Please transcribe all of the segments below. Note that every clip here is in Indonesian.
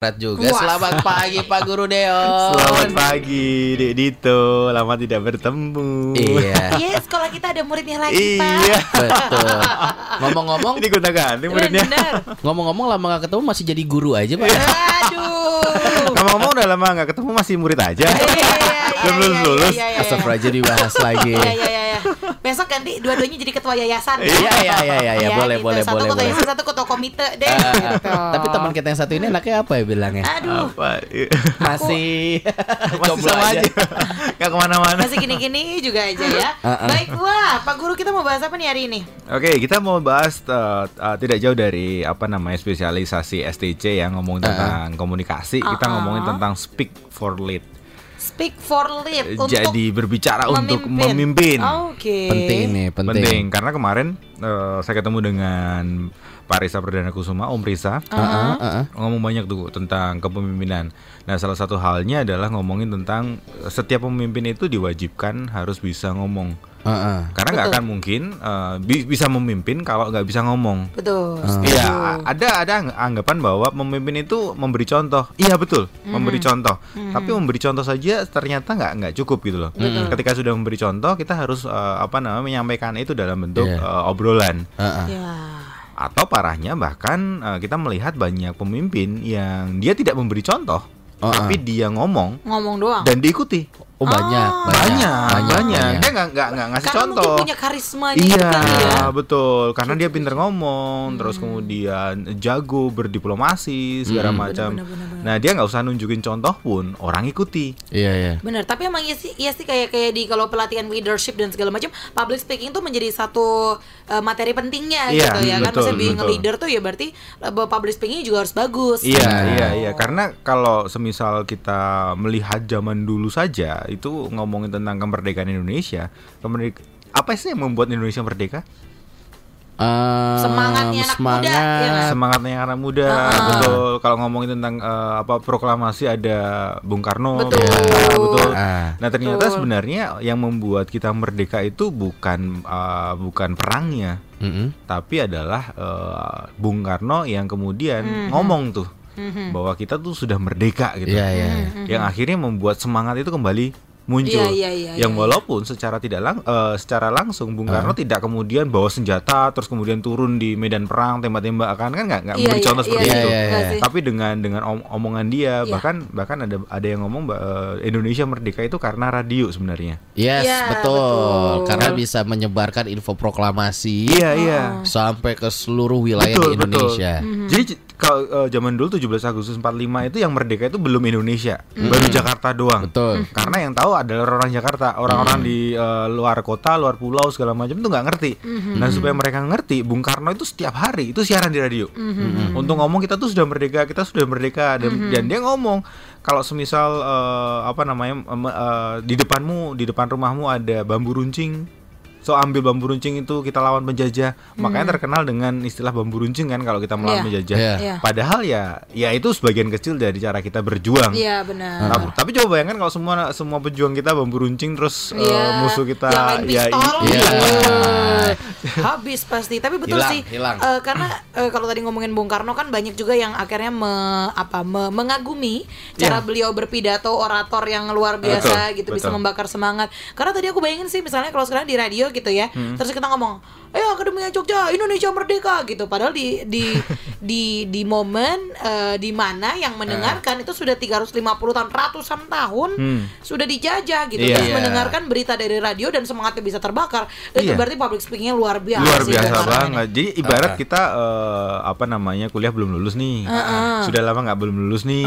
Berat juga. Puas. Selamat pagi Pak Guru Deo. Selamat pagi, Dek Dito. Lama tidak bertemu. Iya, Yes, sekolah kita ada muridnya lagi, Pak. Iya. betul. Ngomong-ngomong, Ini gonta ganti muridnya. Bener. ngomong-ngomong lama gak ketemu masih jadi guru aja Pak. Aduh. Ngomong-ngomong udah lama nggak ketemu masih murid aja. Iya, iya, iya, Belum iya, lulus iya, iya, iya, iya. Astagfirullah jadi bahas lagi. Iya, iya, iya, iya. Besok ganti dua-duanya jadi ketua yayasan. Iya, iya, iya, iya, iya, boleh, gitu. boleh, satu boleh, ketua boleh. yayasan, satu ketua komite deh. Ah, gitu. Tapi teman kita yang satu ini anaknya apa ya bilangnya? Aduh. Apa? Masih Masih jomblo sama aja. Gak ke mana-mana. Masih gini-gini juga aja ya. Ah, ah. Baik, wah, Pak Guru kita mau bahas apa nih hari ini? Oke, kita mau bahas uh, uh, tidak jauh dari apa namanya spesialisasi STC yang ngomong tentang komunikasi. Kita Uh-uh. ngomongin tentang speak for lead. Speak for lead untuk Jadi berbicara untuk memimpin. memimpin. Oke. penting nih, penting. Penting karena kemarin uh, saya ketemu dengan Pak Risa Perdana Kusuma, Om Risa. Heeh, heeh. ngomong banyak tuh tentang kepemimpinan. Nah, salah satu halnya adalah ngomongin tentang eh, setiap pemimpin itu diwajibkan harus bisa ngomong. Heeh. Karena nggak akan mungkin eh, bi- bisa memimpin kalau nggak bisa ngomong. Betul. Iya, a- ada ada ang- anggapan bahwa memimpin itu memberi contoh. Iya betul, memberi contoh. Tapi memberi contoh saja ternyata nggak nggak cukup gitu loh. Ketika sudah memberi contoh, kita harus eh, apa namanya menyampaikan itu dalam bentuk Iya. eh, obrolan. Heeh. Ya. Atau parahnya bahkan eh, kita melihat banyak pemimpin yang dia tidak memberi contoh, Oh, tapi dia ngomong Ngomong doang. dan diikuti. Oh banyak, Oh. Banyak, banyak. Dia nggak nggak nggak ngasih Karena contoh. mungkin punya karismanya itu Iya, kali ya. betul. Karena dia pinter ngomong, terus kemudian jago berdiplomasi segala macam. Bener, bener, bener. Nah, dia nggak usah nunjukin contoh pun, orang ikuti. Iya, iya. Bener, tapi emang iya sih, iya sih kayak kayak di kalau pelatihan leadership dan segala macam, public speaking tuh menjadi satu uh, materi pentingnya Iya, gitu ya kan. betul, Maksudnya being a betul. leader tuh ya berarti uh, public speaking juga harus bagus. Iya, Nah. iya, iya. Karena kalau semisal kita melihat zaman dulu saja, itu ngomongin tentang kemerdekaan Indonesia, kemerdek apa sih yang membuat Indonesia merdeka? Ehm, Semangatnya anak muda, ya nggak? Semangatnya anak muda, betul. Kalau ngomongin tentang eh, apa proklamasi ada Bung Karno, Betul. Ya, betul. Ah. Nah ternyata Betul. sebenarnya yang membuat kita merdeka itu bukan eh, bukan perangnya, Mm-mm. tapi adalah eh, Bung Karno yang kemudian Mhm. ngomong tuh bahwa kita tuh sudah merdeka gitu. Iya, iya. Yang akhirnya membuat semangat itu kembali muncul. Iya, iya, iya, yang iya. walaupun secara tidak lang eh, secara langsung Bung Karno tidak kemudian bawa senjata terus kemudian turun di medan perang tembak-tembakan kan nggak nggak Iya, memberi iya, contoh iya, seperti iya, itu. iya, Nggak sih? Tapi dengan dengan om- omongan dia Iya. bahkan bahkan ada ada yang ngomong eh, Indonesia merdeka itu karena radio sebenarnya. Yes, Iya, betul. betul. Karena bisa menyebarkan info proklamasi Iya iya. sampai ke seluruh wilayah di Indonesia. Mhm. Jadi j- kalau eh, zaman dulu 17 Agustus 45 itu yang merdeka itu belum Indonesia, baru Jakarta doang. Betul. Karena yang tahu adalah orang Jakarta, orang-orang di eh, luar kota, luar pulau segala macam itu nggak ngerti. Nah supaya mereka ngerti, Bung Karno itu setiap hari itu siaran di radio. Untuk ngomong kita tuh sudah merdeka, kita sudah merdeka dan, dan dia ngomong kalau semisal eh, apa namanya em, eh, di depanmu, di depan rumahmu ada bambu runcing. So ambil bambu runcing itu kita lawan penjajah. Makanya terkenal dengan istilah bambu runcing kan kalau kita melawan Iya. penjajah. Iya. Iya. Padahal ya ya itu sebagian kecil dari cara kita berjuang. Iya benar. Tapi, tapi coba bayangkan kalau semua semua pejuang kita bambu runcing terus eh, Iya. musuh kita ya Iya. iya. habis pasti. Tapi betul Hilang, sih, hilang. eh, karena eh, kalau tadi ngomongin Bung Karno kan banyak juga yang akhirnya me- apa me- mengagumi cara Iya. beliau berpidato orator yang luar biasa Betul, gitu bisa betul. membakar semangat. Karena tadi aku bayangin sih misalnya kalau sekarang di radio gitu ya, Hmm. terus kita ngomong, "Eh Akademi Jogja, Indonesia merdeka" gitu. Padahal di di di di momen eh, di mana yang mendengarkan itu sudah 350 tahun, ratusan tahun Hmm. sudah dijajah gitu. Iya. Terus Iya. mendengarkan berita dari radio dan semangatnya bisa terbakar. Itu Iya. berarti public speakingnya luar biasa. luar biasa banget. ini. Jadi ibarat kita eh, apa namanya kuliah belum lulus nih, sudah lama nggak belum lulus nih,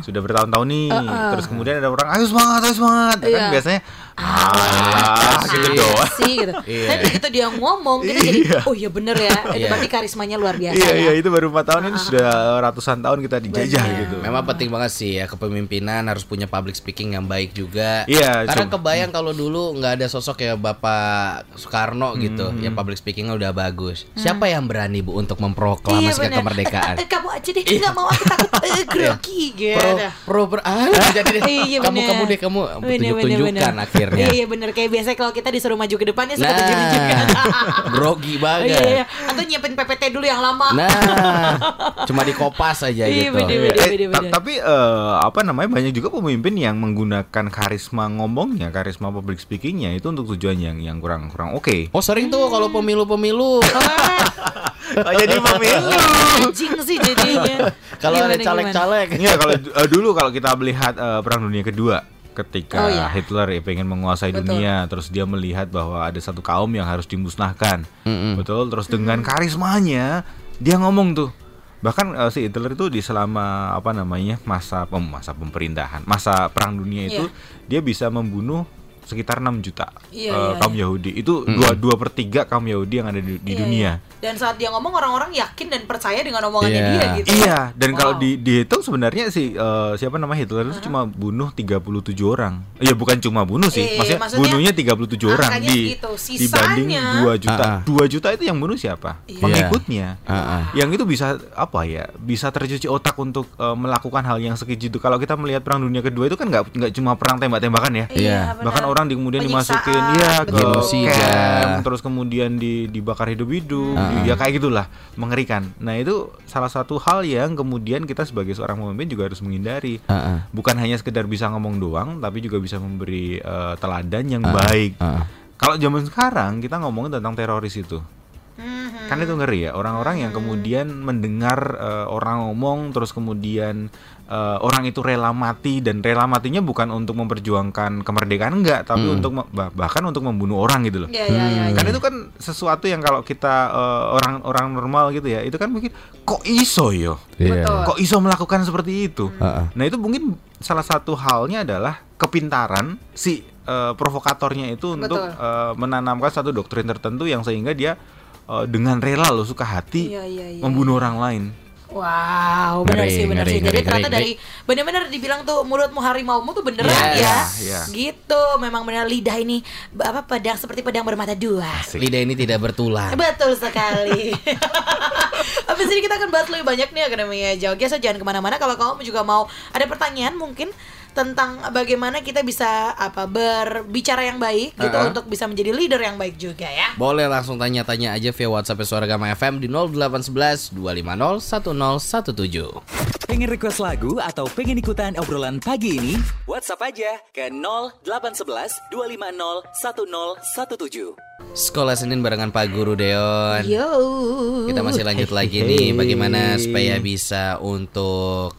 sudah bertahun-tahun nih, terus kemudian ada orang ayo semangat, ayo semangat, kan Iya. biasanya ah gitu Iya doang. Sih gitu. Iya. Tapi begitu dia ngomong kita jadi Iya. oh iya bener ya. Itu Iya. berarti karismanya luar biasa. Iya ya. iya itu baru empat tahun ini sudah ratusan tahun kita dijajah Bener. gitu. Memang penting banget sih ya kepemimpinan harus punya public speaking yang baik juga. Iya, Karena kebayang kalau dulu nggak ada sosok kayak Bapak Soekarno gitu Hmm. yang public speakingnya udah bagus. Siapa yang berani Bu untuk Iya memproklamasikan bener. kemerdekaan? Eh, eh, kamu aja deh, nggak mau aku takut eh, grogi gitu. Pro pro ah, jadi deh. Iya, kamu kamu deh kamu tunjuk tunjukkan akhirnya. Iya iya bener kayak biasa kalau kita disuruh maju ke depannya suka Nah, tunjuk-tunjukkan. grogi Oh, banget. iya, iya. Atau nyiapin PPT dulu yang lama. Nah, Cuma dikopas aja Iya, gitu. bener, Iya, bener, eh, bener, ta- bener. tapi eh, apa namanya banyak juga pemimpin yang menggunakan karisma ngomongnya, karisma public speakingnya itu untuk tujuan yang yang kurang kurang oke. Oh sering tuh kalau pemilu-pemilu Oh, jadi pemilu. Anjing sih jadinya. kalau ada caleg-caleg. Iya kalau eh, dulu kalau kita melihat eh, perang dunia kedua ketika Oh, iya. Hitler ya pengen menguasai Betul. dunia terus dia melihat bahwa ada satu kaum yang harus dimusnahkan Mm-mm. betul terus dengan karismanya dia ngomong tuh bahkan eh, si Hitler itu di selama apa namanya masa pem- masa pemerintahan masa perang dunia itu dia bisa membunuh sekitar 6 juta Iya, eh, iya, kaum Yahudi itu dua dua per tiga kaum Yahudi yang ada di, di Iya, dunia iya. Dan saat dia ngomong orang-orang yakin dan percaya dengan omongannya Iya. dia gitu. Iya, dan kalau Wow. di dihitung sebenarnya si eh, siapa nama Hitler itu cuma bunuh 37 orang. Iya, bukan cuma bunuh sih. Iya, maksudnya, maksudnya bunuhnya 37 orang di segitu. dibanding Sisanya- 2 juta. Ah, ah. 2 juta itu yang bunuh siapa? Iya. Pengikutnya. Ah, ah. Yang itu bisa apa ya? Bisa tercuci otak untuk eh, melakukan hal yang sekeji itu. Kalau kita melihat perang dunia kedua itu kan nggak nggak cuma perang tembak-tembakan ya. Iya. benar. Bahkan orang di, kemudian Penyiksaan, dimasukin ya ke camp, terus kemudian di, dibakar hidup-hidup, Ah. ya kayak gitulah, mengerikan. Nah itu salah satu hal yang kemudian kita sebagai seorang pemimpin juga harus menghindari. Ah, ah. Bukan hanya sekedar bisa ngomong doang, tapi juga bisa memberi eh, teladan yang Ah, baik. ah. Kalau zaman sekarang kita ngomongin tentang teroris itu, Mhm. kan itu ngeri ya. Orang-orang yang kemudian mendengar eh, orang ngomong, terus kemudian eh, orang itu rela mati dan rela matinya bukan untuk memperjuangkan kemerdekaan enggak, tapi untuk me- bah- bahkan untuk membunuh orang gitu loh. Iya, iya, iya. Kan iya. itu kan sesuatu yang kalau kita eh, orang-orang normal gitu ya, itu kan mungkin kok iso yo, Iya. Betul. kok iso melakukan seperti itu. Ah. Nah itu mungkin salah satu halnya adalah kepintaran si eh, provokatornya itu untuk Betul. eh, menanamkan satu doktrin tertentu yang sehingga dia eh, dengan rela loh suka hati Iya, iya, iya, membunuh orang lain. Wow, benar sih, benar ngeri, sih. Jadi ngeri, ternyata ngeri, dari benar-benar dibilang tuh mulutmu harimaumu tuh beneran Iya, ya. iya. Gitu, memang benar lidah ini apa pedang seperti pedang bermata dua. Lidah ini tidak bertulang. Betul sekali. Habis ini kita akan bahas lebih banyak nih Akademia Jogja. So jangan ke mana-mana. Kalau kamu juga mau ada pertanyaan mungkin tentang bagaimana kita bisa apa berbicara yang baik gitu Uh-uh. untuk bisa menjadi leader yang baik juga ya. Boleh langsung tanya-tanya aja via WhatsApp Suara Gama FM di 0811 250 1017. Pengen request lagu atau pengen ikutan obrolan pagi ini? WhatsApp aja ke 0811 250 1017. Sekolah Senin barengan Pak Guru Deon. Yo. Kita masih lanjut lagi nih bagaimana supaya bisa untuk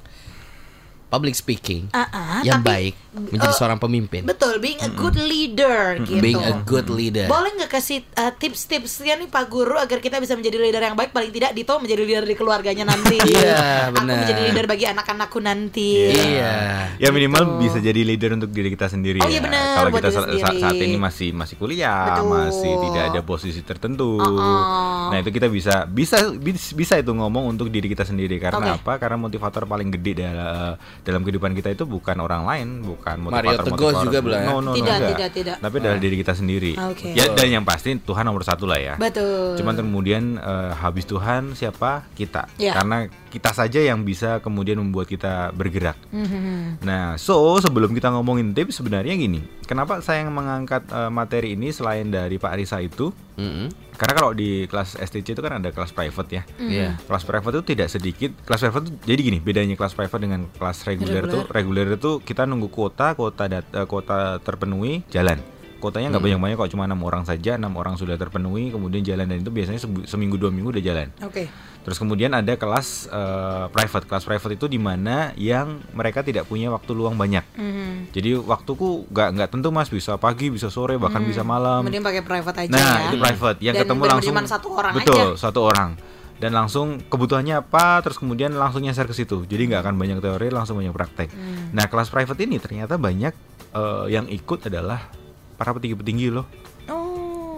public speaking Ah, ah, yang tapi- baik menjadi eh, seorang pemimpin. Betul, being a good leader gitu. Being a good leader. Boleh nggak kasih uh, tips-tipsnya nih Pak Guru agar kita bisa menjadi leader yang baik paling tidak Dito menjadi leader di keluarganya nanti. Iya, Aku benar. menjadi leader bagi anak-anakku nanti. Iya. Ya minimal Gitu. bisa jadi leader untuk diri kita sendiri Oh, ya. iya benar, Kalau kita sa- saat ini masih masih kuliah, Betul. masih tidak ada posisi tertentu. Uh-uh. Nah, itu kita bisa bisa bis- bisa itu ngomong untuk diri kita sendiri karena Oke. apa? Karena motivator paling gede dalam dalam kehidupan kita itu bukan orang lain, bukan Mario motivator Teguh juga bilang ya? No, no, no, Tidak, tidak, tidak. Tapi adalah diri kita sendiri. Oke. Ya dan yang pasti Tuhan nomor satu lah ya. Betul. Cuman kemudian eh, habis Tuhan siapa? Kita. Ya. Karena kita saja yang bisa kemudian membuat kita bergerak. Mhm. Nah, so sebelum kita ngomongin tips sebenarnya gini, kenapa saya mengangkat eh, materi ini selain dari Pak Risa itu? Mm-mm. Karena kalau di kelas STC itu kan ada kelas private ya. Iya. Kelas private itu tidak sedikit. Kelas private itu jadi gini, bedanya kelas private dengan kelas reguler Reguler. tuh, reguler itu kita nunggu kuota, kuota dat- eh, kuota terpenuhi, jalan. Kuotanya nggak banyak-banyak kok cuma enam orang saja, enam orang sudah terpenuhi, kemudian jalan dan itu biasanya seminggu dua minggu udah jalan. Oke. Terus kemudian ada kelas eh, private. Kelas private itu di mana yang mereka tidak punya waktu luang banyak. Mhm. Jadi waktuku nggak nggak tentu mas bisa pagi bisa sore bahkan bisa malam. Mending pakai private aja Nah ya. itu private yang Dan ketemu langsung satu orang betul aja. satu orang dan langsung kebutuhannya apa terus kemudian langsung nyasar ke situ jadi nggak akan banyak teori langsung banyak praktek. Hmm. Nah kelas private ini ternyata banyak eh, yang ikut adalah para petinggi-petinggi loh.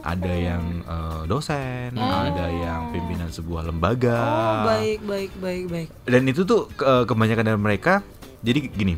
Ada yang eh, dosen, ada yang pimpinan sebuah lembaga. Oh, baik, baik, baik, baik. Dan itu tuh ke- kebanyakan dari mereka jadi gini.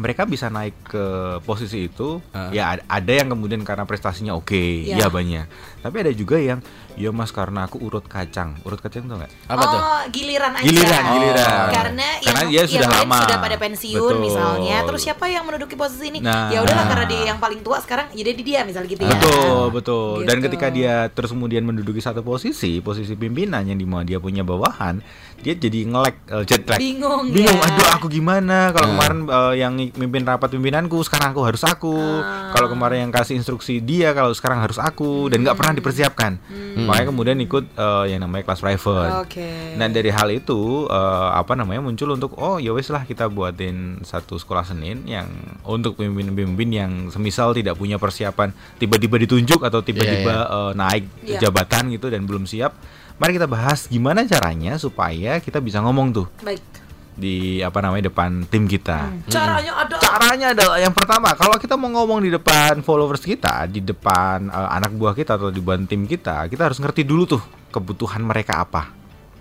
Mereka bisa naik ke posisi itu, Ah. ya ad- ada yang kemudian karena prestasinya oke, Ya. ya banyak. Tapi ada juga yang, ya mas karena aku urut kacang, urut kacang tuh nggak? Apa tuh? oh, giliran aja. Giliran, giliran. Karena, Karena yang, dia yang sudah lain lama. sudah pada pensiun Betul. misalnya. Terus siapa yang menduduki posisi ini? Nah. ya udahlah karena dia yang paling tua sekarang jadi dia misalnya gitu ya. Betul, betul. Dan Gitu. ketika dia terus kemudian menduduki satu posisi, posisi pimpinan yang di mana dia punya bawahan, dia jadi ngelek eh, jet lag. Bingung Bingung, ya. aduh aku gimana? Kalau kemarin eh, yang mimpin rapat pimpinanku, sekarang aku harus aku. Ah. Kalau kemarin yang kasih instruksi dia, kalau sekarang harus aku dan nggak pernah dipersiapkan. Makanya kemudian ikut eh, yang namanya kelas private. Oke. Nah dari hal itu eh, apa namanya muncul untuk oh ya wes lah kita buatin satu sekolah Senin yang untuk pemimpin-pemimpin yang semisal tidak punya persiapan tiba-tiba ditunjuk atau tiba-tiba eh, naik Iya. jabatan gitu dan belum siap. Mari kita bahas gimana caranya supaya kita bisa ngomong tuh Baik. di apa namanya depan tim kita. Caranya ada. Caranya adalah yang pertama kalau kita mau ngomong di depan followers kita, di depan eh, anak buah kita atau di depan tim kita, kita harus ngerti dulu tuh kebutuhan mereka apa.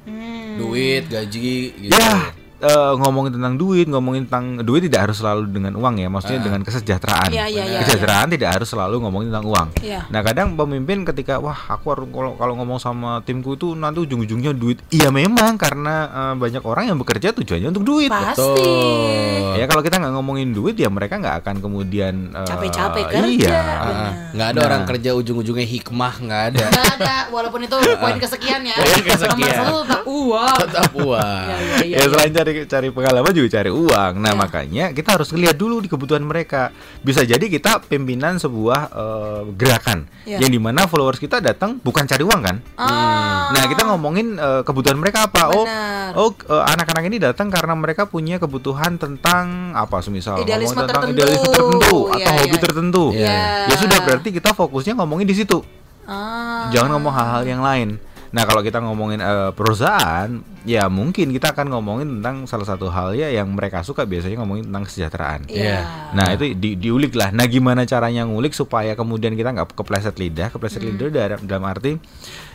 Hmm. Duit, gaji gitu. Ya, eh, ngomongin tentang duit, ngomongin tentang duit tidak harus selalu dengan uang ya, maksudnya dengan kesejahteraan. Iya, iya, iya, kesejahteraan tidak harus selalu ngomongin tentang uang. Iya. Nah, kadang pemimpin ketika wah aku harus kalau kalau ngomong sama timku itu nanti ujung-ujungnya duit. Iya memang karena eh, banyak orang yang bekerja tujuannya untuk duit. Pasti. Ya kalau kita nggak ngomongin duit ya mereka nggak akan kemudian eh, Capek-capek kerja. Iya. Ah, nggak ada Nah. orang kerja ujung-ujungnya hikmah nggak ada. Nggak ada, walaupun itu poin kesekian ya. Poin kesekian. Nomor satu tetap uang. Tetap uang. Iya, iya, iya. ya selain cari cari pengalaman juga cari uang. Nah makanya kita harus lihat dulu di kebutuhan mereka. Bisa jadi kita pimpinan sebuah eh, gerakan Iya. yang di mana followers kita datang bukan cari uang kan? Ah. Nah kita ngomongin eh, kebutuhan mereka apa? Oh, Benar. oh eh, anak-anak ini datang karena mereka punya kebutuhan tentang apa? Semisal Idealisme ngomong tentang tertentu. idealisme tertentu Iya, atau hobi iya. tertentu. Iya. Ya sudah berarti kita fokusnya ngomongin di situ. Ah. Jangan ngomong hal-hal yang lain. Nah, kalau kita ngomongin eh, perusahaan, ya mungkin kita akan ngomongin tentang salah satu hal ya yang mereka suka biasanya ngomongin tentang kesejahteraan. Iya. Nah, itu di, diulik lah. Nah, gimana caranya ngulik supaya kemudian kita nggak kepleset lidah, kepleset Hmm. lidah dalam, dalam arti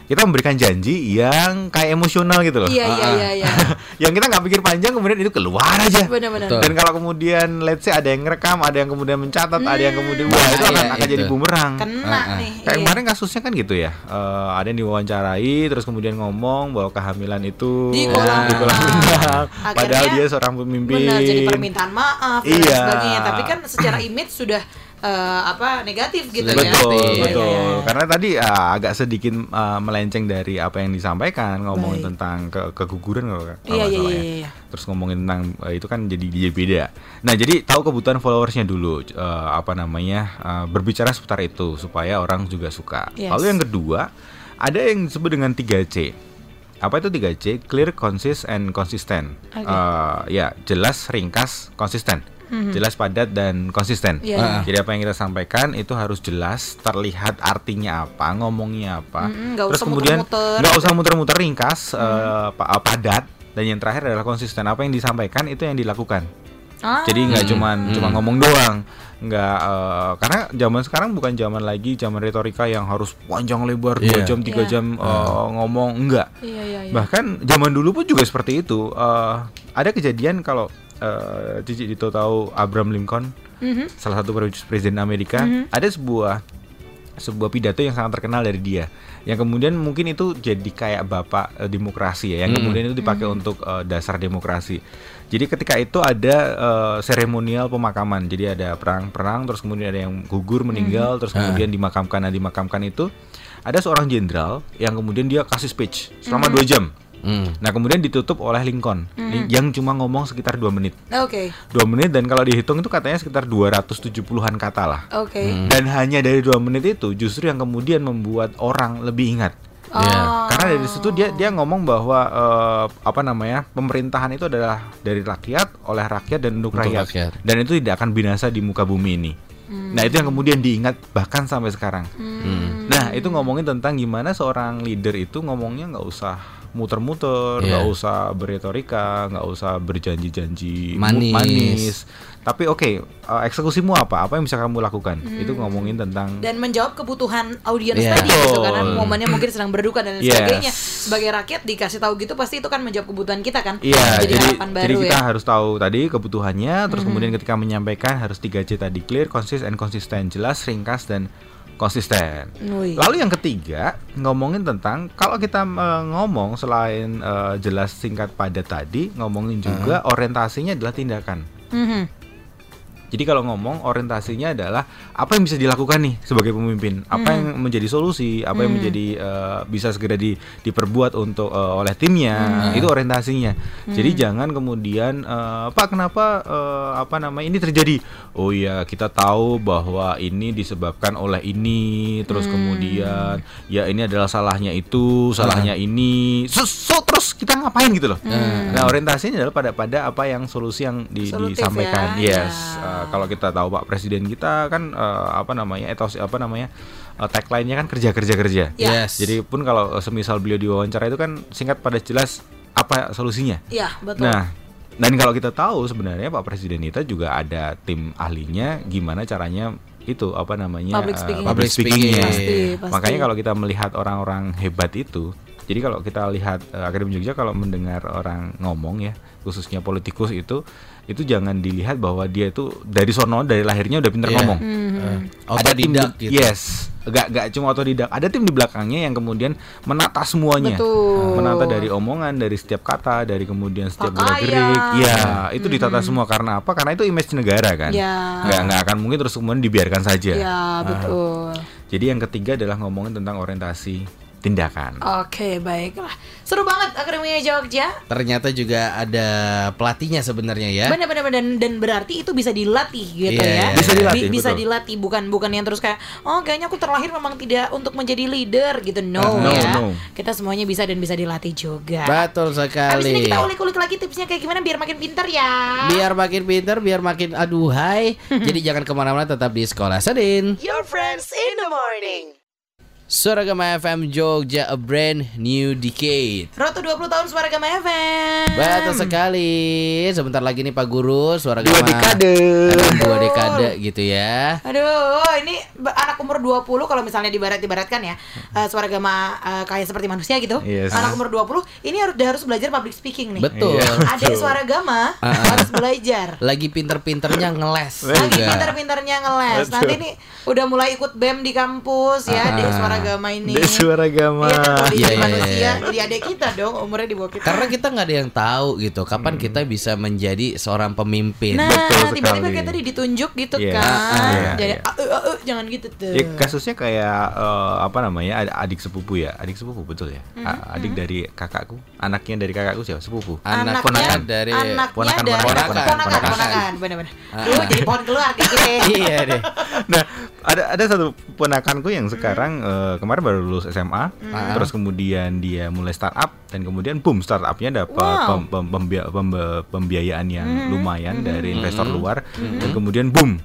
kita memberikan janji yang kayak emosional gitu loh. Iya, iya, iya, iya. yang kita nggak pikir panjang kemudian itu keluar aja. Benar-benar. Dan kalau kemudian let's say ada yang ngerekam, ada yang kemudian mencatat, ada yang kemudian wah itu Iya, akan, akan itu. jadi bumerang. Kena Ah, ah. nih. Kayak iya. kemarin kasusnya kan gitu ya. Eh, ada yang diwawancarai terus kemudian ngomong bahwa kehamilan itu Di kolam di kolam renang. Padahal dia seorang pemimpin. Benar, jadi permintaan maaf dan Iya. sebagainya. Tapi kan secara image sudah eh, apa negatif gitu Sudah ya. Betul, Iya, Iya, betul. iya. Karena tadi ah, agak sedikit ah, melenceng dari apa yang disampaikan, ngomongin Baik. tentang ke keguguran kalau kalau Iya, nggak iya, salah iya, ya. iya. Terus ngomongin tentang eh, itu kan jadi jadi beda. Nah, jadi tahu kebutuhan followersnya dulu, eh, apa namanya, eh, berbicara seputar itu supaya orang juga suka. Yes. Lalu yang kedua, ada yang disebut dengan 3C. Apa itu 3C? Clear, concise, and consistent. Oke. Eh, ya, jelas, ringkas, konsisten. Jelas, padat, dan konsisten. Iya, iya. Jadi apa yang kita sampaikan itu harus jelas, terlihat artinya apa, ngomongnya apa. Nggak Terus usah kemudian nggak usah muter-muter, ringkas, eh, pa- padat. Dan yang terakhir adalah konsisten. Apa yang disampaikan itu yang dilakukan. Ah. Jadi nggak Hmm, cuman hmm. cuma ngomong doang. Nggak eh, karena zaman sekarang bukan zaman lagi zaman retorika yang harus panjang lebar dua Iya. jam tiga Iya. jam eh, ngomong enggak. Iya, iya, iya. Bahkan zaman dulu pun juga seperti itu. Eh, ada kejadian kalau eh, Cici Dito tahu Abraham Lincoln, Mhm. salah satu pre- presiden Amerika, ada sebuah sebuah pidato yang sangat terkenal dari dia. Yang kemudian mungkin itu jadi kayak bapak eh, demokrasi ya, yang kemudian itu dipakai untuk eh, dasar demokrasi. Jadi ketika itu ada eh, seremonial pemakaman. Jadi ada perang-perang, terus kemudian ada yang gugur meninggal, terus kemudian dimakamkan. Nah dimakamkan itu ada seorang jenderal yang kemudian dia kasih speech selama dua jam. Hmm. Nah kemudian ditutup oleh Lincoln yang cuma ngomong sekitar dua menit. Oke. Dua menit dan kalau dihitung itu katanya sekitar 270-an kata lah. Oke. Dan hanya dari dua menit itu justru yang kemudian membuat orang lebih ingat. Iya. Oh. Karena dari situ dia dia ngomong bahwa eh, apa namanya pemerintahan itu adalah dari rakyat oleh rakyat dan untuk, Untuk rakyat. rakyat. dan itu tidak akan binasa di muka bumi ini. Nah itu yang kemudian diingat bahkan sampai sekarang. Hmm. Nah itu ngomongin tentang gimana seorang leader itu ngomongnya nggak usah muter-muter, Iya. nggak usah berretorika, nggak usah berjanji-janji Manis. manis. Tapi oke, eh, eksekusimu apa? Apa yang bisa kamu lakukan? Itu ngomongin tentang dan menjawab kebutuhan audiens Iya. tadi gitu karena momennya mungkin sedang berduka dan Yes. sebagainya sebagai rakyat dikasih tahu gitu pasti itu kan menjawab kebutuhan kita kan Iya, jadi, jadi baru jadi kita ya harus tahu tadi kebutuhannya, terus kemudian ketika menyampaikan harus 3C tadi clear, konsis, and konsisten, jelas, ringkas dan konsisten. Wih. Lalu yang ketiga ngomongin tentang kalau kita eh, ngomong selain eh, jelas, singkat, padat tadi, ngomongin juga orientasinya adalah tindakan. Mhm. Jadi kalau ngomong orientasinya adalah apa yang bisa dilakukan nih sebagai pemimpin, apa yang menjadi solusi, apa yang menjadi eh, bisa segera di, diperbuat untuk eh, oleh timnya, itu orientasinya. Jadi jangan kemudian eh, Pak kenapa eh, apa namanya ini terjadi? Oh iya kita tahu bahwa ini disebabkan oleh ini, terus kemudian ya ini adalah salahnya itu, salahnya ini, so, so, terus kita ngapain gitu loh. Nah orientasinya adalah pada pada apa yang solusi yang di- Solutif disampaikan. ya, Yes. ya. Eh, kalau kita tahu Pak Presiden kita kan eh, apa namanya etos apa namanya eh, tagline-nya kan kerja kerja kerja. Ya. Yes. Jadi pun kalau semisal beliau diwawancara itu kan singkat pada jelas apa solusinya. Iya, betul. Nah, dan kalau kita tahu sebenarnya Pak Presiden kita juga ada tim ahlinya gimana caranya itu apa namanya Public eh, speaking. public Public speaking. speakingnya. Pasti, pasti. Makanya kalau kita melihat orang-orang hebat itu, jadi kalau kita lihat eh, Akademi Jogja kalau mendengar orang ngomong ya, khususnya politikus itu, itu jangan dilihat bahwa dia itu dari sono dari lahirnya udah pinter Iya. ngomong. Eh, Ada tim gitu. Yes, gak gak cuma otodidak. Ada tim di belakangnya yang kemudian menata semuanya, Betul. menata dari omongan, dari setiap kata, dari kemudian setiap gerak gerik. Ya, itu ditata semua karena apa? Karena itu image negara kan. Ya. Nggak nggak akan mungkin terus kemudian dibiarkan saja. Iya, betul. Jadi yang ketiga adalah ngomongin tentang orientasi tindakan. Oke, baiklah. Seru banget Akademi Jogja. Ternyata juga ada pelatihnya sebenarnya ya. Benar-benar dan, dan berarti itu bisa dilatih gitu Iya, ya. iya, Bisa iya. dilatih, Bi- bisa betul. dilatih bukan bukan yang terus kayak oh kayaknya aku terlahir memang tidak untuk menjadi leader gitu. No, Uh, no, ya. no. Kita semuanya bisa dan bisa dilatih juga. Betul Habis ini sekali. kita ulik-ulik lagi tipsnya kayak gimana biar makin pintar ya. Biar makin pinter, biar makin aduhai. Jadi jangan ke mana-mana, tetap di sekolah Sedin. Your friends in the morning. Suara Gema FM Jogja, a brand new decade. Roto 20 tahun Suara Gama FM. Betul sekali. Sebentar lagi nih Pak Guru, suara Dua Gema. dekade. Ada dua dekade gitu ya. Aduh, ini anak umur 20 kalau misalnya dibarat-ibaratkan ya. eh, suara gama eh, kayak seperti manusia gitu. Yes. Anak umur 20 ini harus udah harus belajar public speaking nih. Betul. Iya. Ada suara gama harus belajar. Lagi pinter-pinternya ngeles Lagi juga. pintar-pintarnya ngeles. Betul. Nanti nih udah mulai ikut BEM di kampus ya, di gama ini. Di suara gama. Iya, kan, kalau Iya, iya, manusia, iya. jadi adik kita dong, umurnya di bawah kita. Karena kita nggak ada yang tahu gitu, kapan kita bisa menjadi seorang pemimpin. Nah, Betul tiba-tiba kayak tadi ditunjuk gitu Iya. kan. Ah, iya, Jadi iya. "Ah, eh, eh, jangan gitu tuh. Ya, kasusnya kayak eh, apa namanya ad- adik sepupu ya adik sepupu betul ya Mm-hmm. A- adik dari kakakku anaknya dari kakakku siapa sepupu Anak Anaknya- ponakan dari anaknya ponakan, dari ponakan, ponakan, ponakan, ponakan, ponakan. bener-bener. Ah, ah. jadi pohon keluar kayak gini. iya deh. nah ada ada satu ponakanku yang sekarang kemarin baru lulus SMA terus kemudian dia mulai startup dan kemudian boom startupnya dapat Wow. pem- pem- pembia- pembe- pembiayaan yang lumayan dari investor luar dan kemudian boom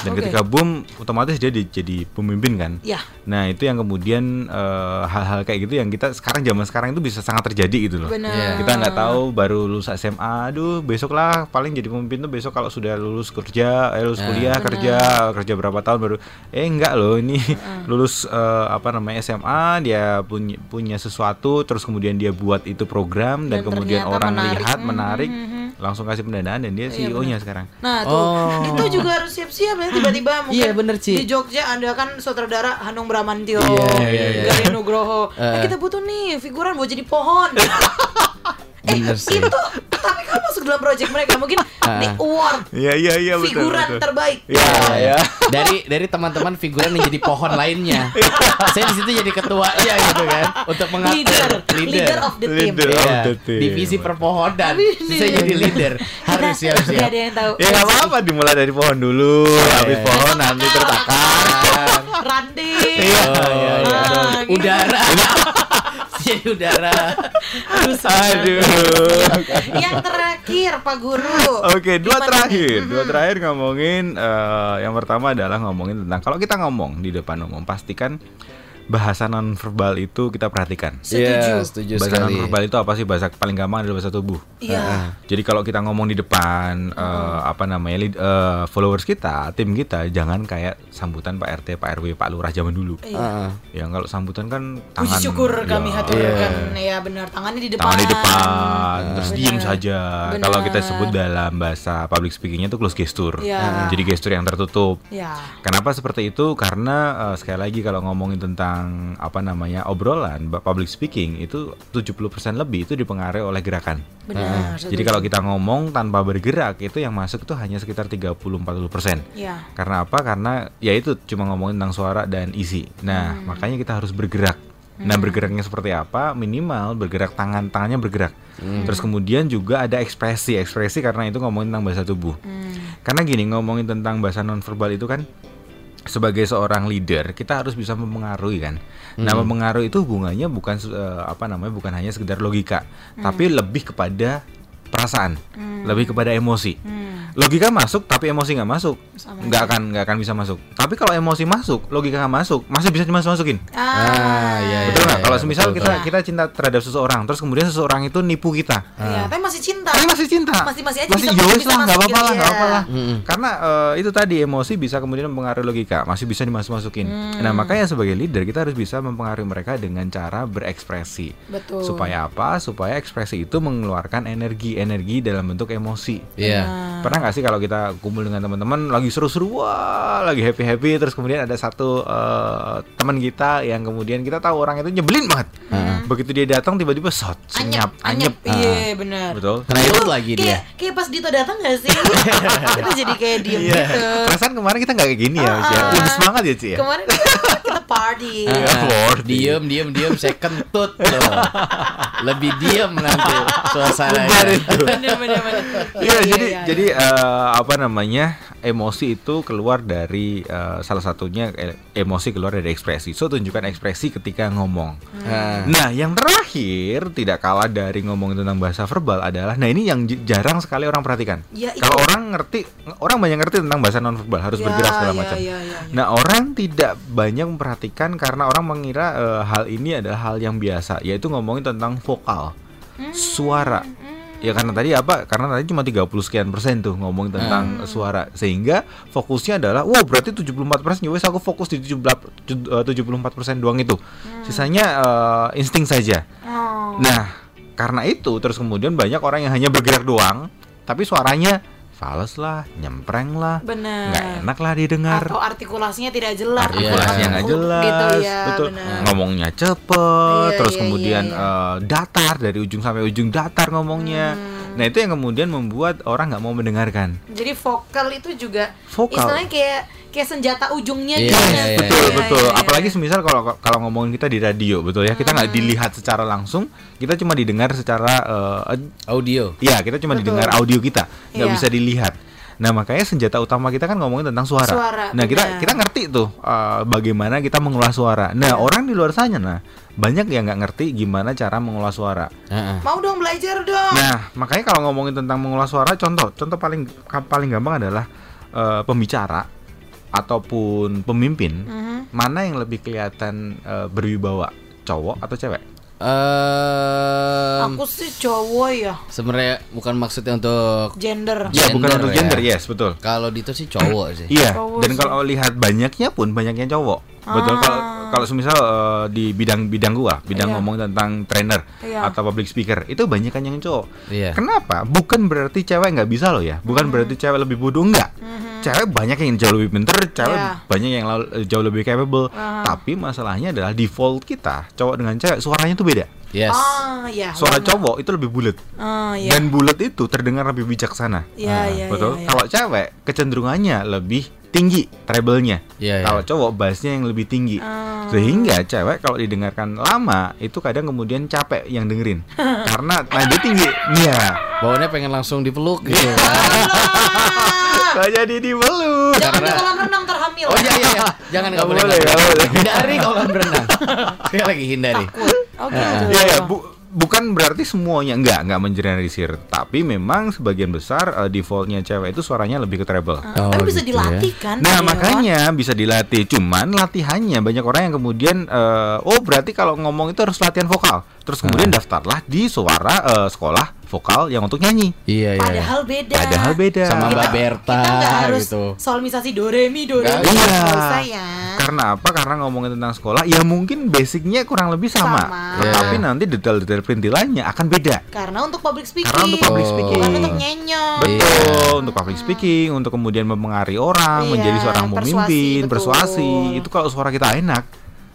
dan Oke. ketika boom otomatis dia di- jadi pemimpin kan Ya. nah itu yang kemudian eh, hal-hal kayak gitu yang kita sekarang zaman sekarang itu bisa sangat terjadi gitu loh Benar. Iya. kita nggak tahu baru lulus SMA aduh besok lah paling jadi pemimpin tuh besok kalau sudah lulus kerja eh, lulus Nah. kuliah kerja kerja berapa tahun baru eh enggak loh ini lulus eh, apa namanya SMA dia punya punya sesuatu terus kemudian dia buat itu program dan, Dan kemudian orang menarik. lihat Mhm, menarik mhm. Langsung kasih pendanaan dan dia Iya, CEO-nya sekarang Nah tuh, Oh. itu juga harus siap-siap ya tiba-tiba mungkin Iya, bener, Ci. di Jogja Anda kan sutradara Hanung Bramantio, Iya, iya, iya. Gali Nugroho. Eh. Eh, kita butuh nih figuran buat jadi pohon. eh, Bener sih. itu tapi kamu masuk dalam project mereka mungkin Ah. di award iya iya iya betul figuran betul. terbaik. Iya, ya. Dari dari teman-teman figuran yang jadi pohon lainnya. Saya di situ jadi ketuanya gitu kan untuk mengatur Leader, leader of the team. Leader. Iya, of the team. divisi perpohonan. Saya jadi leader. Harus Nggak siap-siap. ada yang tahu. ya nggak apa-apa dimulai dari pohon dulu habis iya. pohon nanti terus akar Randy. Iya, Oh, iya, iya. Ah, gitu. Udara. Jadi udara. aduh Yang terakhir Pak Guru. Oke, dua Gimana terakhir. nih? Dua terakhir ngomongin eh, yang pertama adalah ngomongin tentang kalau kita ngomong di depan umum pastikan bahasa non verbal itu kita perhatikan. Setuju. Iya, setuju bahasa sekali. non verbal itu apa sih? Bahasa paling gampang adalah bahasa tubuh. Iya. Jadi kalau kita ngomong di depan eh, apa namanya lead- eh, followers kita, tim kita jangan kayak sambutan Pak RT, Pak RW, Pak Lurah zaman dulu. Iya. Heeh. Ya kalau sambutan kan Puji tangan syukur kami ya, haturkan ya benar tangannya di depan. tangan di depan terus Benar. diem saja Benar. kalau kita sebut dalam bahasa public speakingnya itu close gesture Iya. jadi gestur yang tertutup Ya. kenapa seperti itu karena eh, sekali lagi kalau ngomongin tentang tentang apa namanya obrolan public speaking itu 70% lebih itu dipengaruhi oleh gerakan. Benar. Jadi kalau kita ngomong tanpa bergerak itu yang masuk itu hanya sekitar 30-40%. ya. Karena apa? Karena ya itu cuma ngomongin tentang suara dan isi. Nah, Hmm. makanya kita harus bergerak. Nah, bergeraknya seperti apa? Minimal bergerak tangan, tangannya bergerak. Hmm. Terus kemudian juga ada ekspresi, ekspresi karena itu ngomongin tentang bahasa tubuh. Hmm. Karena gini, ngomongin tentang bahasa nonverbal itu kan sebagai seorang leader kita harus bisa mempengaruhi kan. Nah, mempengaruhi itu hubungannya bukan eh, apa namanya? bukan hanya sekedar logika, tapi lebih kepada perasaan, lebih kepada emosi. Logika masuk tapi emosi nggak masuk, nggak akan nggak akan bisa masuk. Tapi kalau emosi masuk, logika nggak masuk, masih bisa dimasuk masukin. Ah, iya, Betul iya, nggak? iya, Kalau betul, semisal betul. kita kita cinta terhadap seseorang, terus kemudian seseorang itu nipu kita, Iya, tapi masih cinta. tapi masih cinta. Masih- masih aja masih bisa- yowes bisa lah, nggak masukin, apa-apa lah, nggak iya. apa lah. Karena eh, itu tadi emosi bisa kemudian mempengaruhi logika, masih bisa dimasuk-masukin. Hmm. Nah, makanya sebagai leader kita harus bisa mempengaruhi mereka dengan cara berekspresi. Betul. Supaya apa? Supaya ekspresi itu mengeluarkan energi-energi dalam bentuk emosi. Iya. Pernah nggak sih kalau kita kumpul dengan teman-teman lagi seru-seru, wah, lagi happy-happy, terus kemudian ada satu eh, teman kita yang kemudian kita tahu orang itu nyebelin banget. Begitu dia datang tiba-tiba sot, senyap, anyep. Iya, benar. Betul. Kena irut lagi Kayak, dia. kayak pas Dito datang gak sih? kita jadi kayak diem Iya. gitu. Perasaan kemarin kita nggak kayak gini ya, Ci, ya. Ah. Lebih semangat ya, Ci ya. Kemarin party. Iya. Lord. diem diem diem saya kentut loh lebih diem nanti suasananya Bener, bener, bener. Iya, jadi iya, jadi eh, apa namanya emosi itu keluar dari eh, salah satunya eh, emosi keluar dari ekspresi. So tunjukkan ekspresi ketika ngomong. Nah, Nah, yang terakhir tidak kalah dari ngomongin tentang bahasa verbal adalah, nah ini yang jarang sekali orang perhatikan. Ya. Kalau orang ngerti, orang banyak ngerti tentang bahasa nonverbal harus Ya, bergerak segala ya, macam. ya, ya, ya. Nah, orang tidak banyak memperhatikan karena orang mengira eh, hal ini adalah hal yang biasa, yaitu ngomongin tentang vokal, Hmm. suara. Ya karena tadi apa? Karena tadi cuma 30 sekian persen tuh ngomong tentang suara. Sehingga fokusnya adalah Wow berarti 74 persen. Ya wes aku fokus di 17 ju- eh, 74 persen doang itu. Sisanya eh, insting saja. Oh. Nah karena itu terus kemudian banyak orang yang hanya bergerak doang Tapi suaranya fals lah, nyempreng lah Bener. nggak enak lah didengar Atau artikulasinya tidak jelas. artikulasinya nggak Kaku jelas, Gitu ya, betul. bener. Ngomongnya cepet, Iya, terus iya, kemudian iya, iya. eh, datar dari ujung sampai ujung datar ngomongnya. Hmm. Nah itu yang kemudian membuat orang nggak mau mendengarkan. Jadi vokal itu juga Vokal. istilahnya kayak kayak senjata ujungnya Iya, gitu. iya, kan? iya, betul Iya, betul. iya, iya. Apalagi semisal kalau kalau ngomongin kita di radio, betul ya kita Hmm. nggak dilihat secara langsung, kita cuma didengar secara, eh, audio ya kita cuma Betul. didengar audio kita, nggak Iya. bisa dilihat. Nah makanya senjata utama kita kan ngomongin tentang suara. Suara, nah kita benar. kita ngerti tuh eh, bagaimana kita mengolah suara. Nah Iya. orang di luar sana, nah banyak yang nggak ngerti gimana cara mengolah suara. Heeh. Mau dong belajar dong. Nah makanya kalau ngomongin tentang mengolah suara, contoh contoh paling paling gampang adalah eh, pembicara ataupun pemimpin Mhm. mana yang lebih kelihatan eh, berwibawa, cowok atau cewek? Em, Aku sih cowok ya, sebenarnya bukan maksudnya untuk gender. Ya bukan Gender untuk ya. gender, yes betul. kalau Dito sih cowok sih Iya, Cowok dan kalau lihat banyaknya pun banyaknya cowok. Betul kalau kalau semisal eh, di bidang-bidang gua, bidang Iya. ngomong tentang trainer Iya. atau public speaker, itu banyak kan yang cowok. Iya. Kenapa? Bukan berarti cewek nggak bisa loh ya. Bukan Hmm. berarti cewek lebih bodoh enggak. Cewek banyak yang jauh lebih pinter, cewek Iya. banyak yang jauh lebih capable. Aha. Tapi masalahnya adalah default kita, cowok dengan cewek suaranya tuh beda. yes Ah, ya. Suara benar. cowok itu lebih bulat. Ah, ya. Dan bulat itu terdengar lebih bijaksana. Iya, iya, Betul. iya, iya. Kalau cewek kecenderungannya lebih tinggi treble-nya. Iya, iya. Kalau cowok bassnya yang lebih tinggi. Ah. Sehingga cewek kalau didengarkan lama itu kadang kemudian capek yang dengerin. Karena nada tinggi. Iya. baunya pengen langsung dipeluk gitu Kok jadi dibelu. Jangan di kolam renang terhamil. oh iya iya iya jangan nggak Nggak boleh boleh, nggak nggak boleh. hindari kolam berenang sekali lagi hindari. Oh gitu. Iya, ya, bu- bukan berarti semuanya enggak, enggak mengeneralisir. Tapi memang sebagian besar eh, defaultnya cewek itu suaranya lebih ke treble. Oh, Tapi bisa gitu dilatih kan? Nah Dewa? makanya bisa dilatih, cuman latihannya banyak orang yang kemudian eh, oh berarti kalau ngomong itu harus latihan vokal, terus kemudian daftarlah di suara eh, sekolah vokal yang untuk nyanyi. iya iya Padahal beda. Padahal beda. sama Mbak Berta Kita nggak harus gitu solmisasi do re mi do re mi. Iya. Usah ya. Karena apa? Karena ngomongin tentang sekolah, ya mungkin basicnya kurang lebih sama, Sama. tetapi Iya. nanti detail-detail perintilannya akan beda. Karena untuk public speaking. Karena untuk public Oh. speaking. Bukan untuk nyenyong. Betul, untuk public speaking, untuk kemudian mempengaruhi orang, Iya, menjadi seorang persuasi, pemimpin, betul. persuasi. Itu kalau suara kita enak,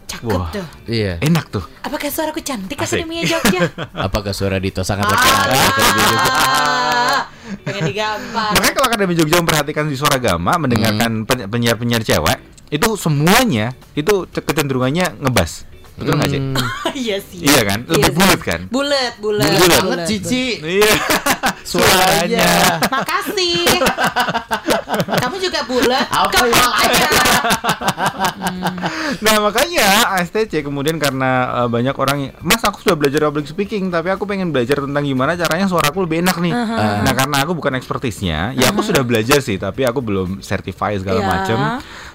Cakep Wah. tuh. Iya. Enak tuh. Apakah suaraku cantik Asik. Akademia Jogja? Apakah suara Dito sangat laki-laki? ah, pengen digampar. Makanya kalau Akademi Jogja memperhatikan di suara gama, mendengarkan pen- penyiar-penyiar cewek, itu semuanya itu ce- kecenderungannya ngebas. Betul nggak sih? Iya sih. Iya kan? Lebih Iya bulat kan? Bulet, bulet. Bulet. Banget Cici. Iya. Suaranya. Makasih. Kamu juga bulat. Apa ya? Nah makanya ASTC kemudian karena eh, banyak orang Mas aku sudah belajar public speaking Tapi aku pengen belajar tentang gimana caranya suaraku lebih enak nih Nah karena aku bukan ekspertisnya Ya aku sudah belajar sih Tapi aku belum certify segala Ya. macem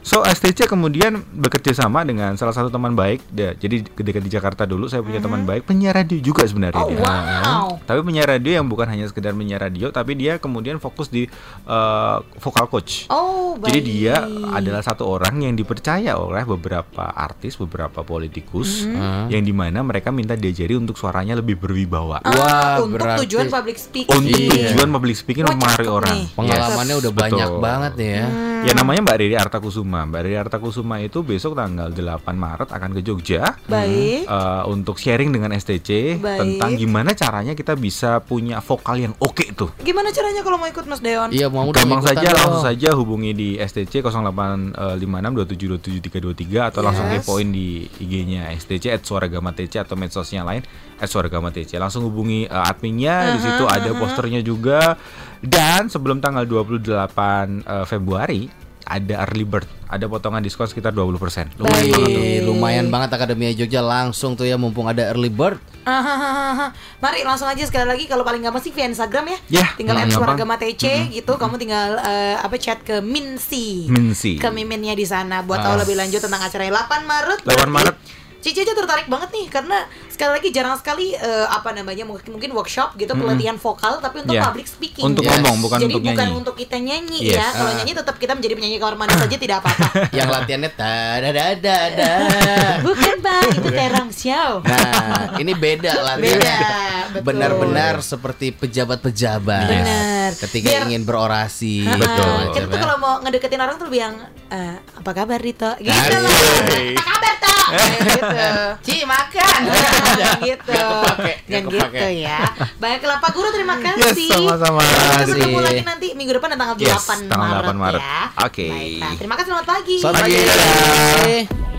So ASTC kemudian bekerja sama dengan salah satu teman baik dia- Jadi ketika di Jakarta dulu saya punya teman baik Penyiar radio juga sebenarnya Oh, dia. wow. Tapi penyiar radio yang bukan hanya sekedar penyiar radio Tapi dia kemudian fokus di eh, vocal coach Oh, baik. jadi dia adalah satu orang yang dipercaya oleh beberapa artis, beberapa politikus, Mm-hmm. yang di mana mereka minta diajari untuk suaranya lebih berwibawa. Ah, Wah, untuk berarti- tujuan public speaking. Untuk Iya. tujuan public speaking cakep orang. nih. Pengalamannya Yes, udah banyak betul. banget ya. Ya namanya Mbak Riri Artakusuma. Mbak Riri Artakusuma itu besok tanggal 8 Maret akan ke Jogja. Baik. eh, untuk sharing dengan STC Baik. tentang gimana caranya kita bisa punya vokal yang oke tuh. Gimana caranya kalau mau ikut Mas Deon? Iya mau Gampang saja dong. langsung saja hubungi di STC 085627277323 atau langsung Yes. kepoin di IG-nya STC at Suaragama TC atau medsosnya lain at Suaragama TC. Langsung hubungi uh, adminnya di situ ada posternya juga dan sebelum tanggal 28 uh, Februari ada early bird, ada potongan diskon sekitar 20%. Lumayan Baik. banget tuh. Wih, lumayan banget Akademia Jogja langsung tuh ya mumpung ada early bird. Ahahaha. Mari langsung aja sekali lagi kalau paling gampang sih via Instagram ya. Ya, tinggal add gampang. Suaragama TC gitu. Kamu tinggal eh, apa chat ke Minsi. Minsi. Ke miminnya di sana buat tahu lebih lanjut tentang acaranya 8 Maret. 8 berarti Maret. Cici aja tertarik banget nih karena sekali lagi jarang sekali eh, apa namanya mungkin mungkin workshop gitu pelatihan vokal tapi untuk Ya. public speaking. Untuk Yes. ngomong bukan Jadi untuk bukan nyanyi. untuk kita nyanyi Yes. ya. Kalau Ah. nyanyi tetap kita menjadi penyanyi kamar mandi saja tidak apa-apa. Yang latihannya da da da da da. bukan bang, itu terang show. Nah, ini beda latihannya. Beda. Benar-benar seperti pejabat-pejabat. Benar. Ketika Biar- ingin berorasi. Ah, Betul. Kita tuh ya. kalau mau ngedeketin orang tuh lebih yang eh, apa kabar Rito? Gitu. Apa kabar gitu. Ci makan. Nah, gitu. kepake, nggak Jangan kepake. gitu ya. Baik Kelapa Guru terima Yes, kasih. sama-sama. Kita ketemu lagi nanti minggu depan tanggal 8 Yes, tanggal Maret 8 Maret. ya. Oke. Baiklah. Terima kasih selamat pagi. Selamat pagi. Pagi. dadah.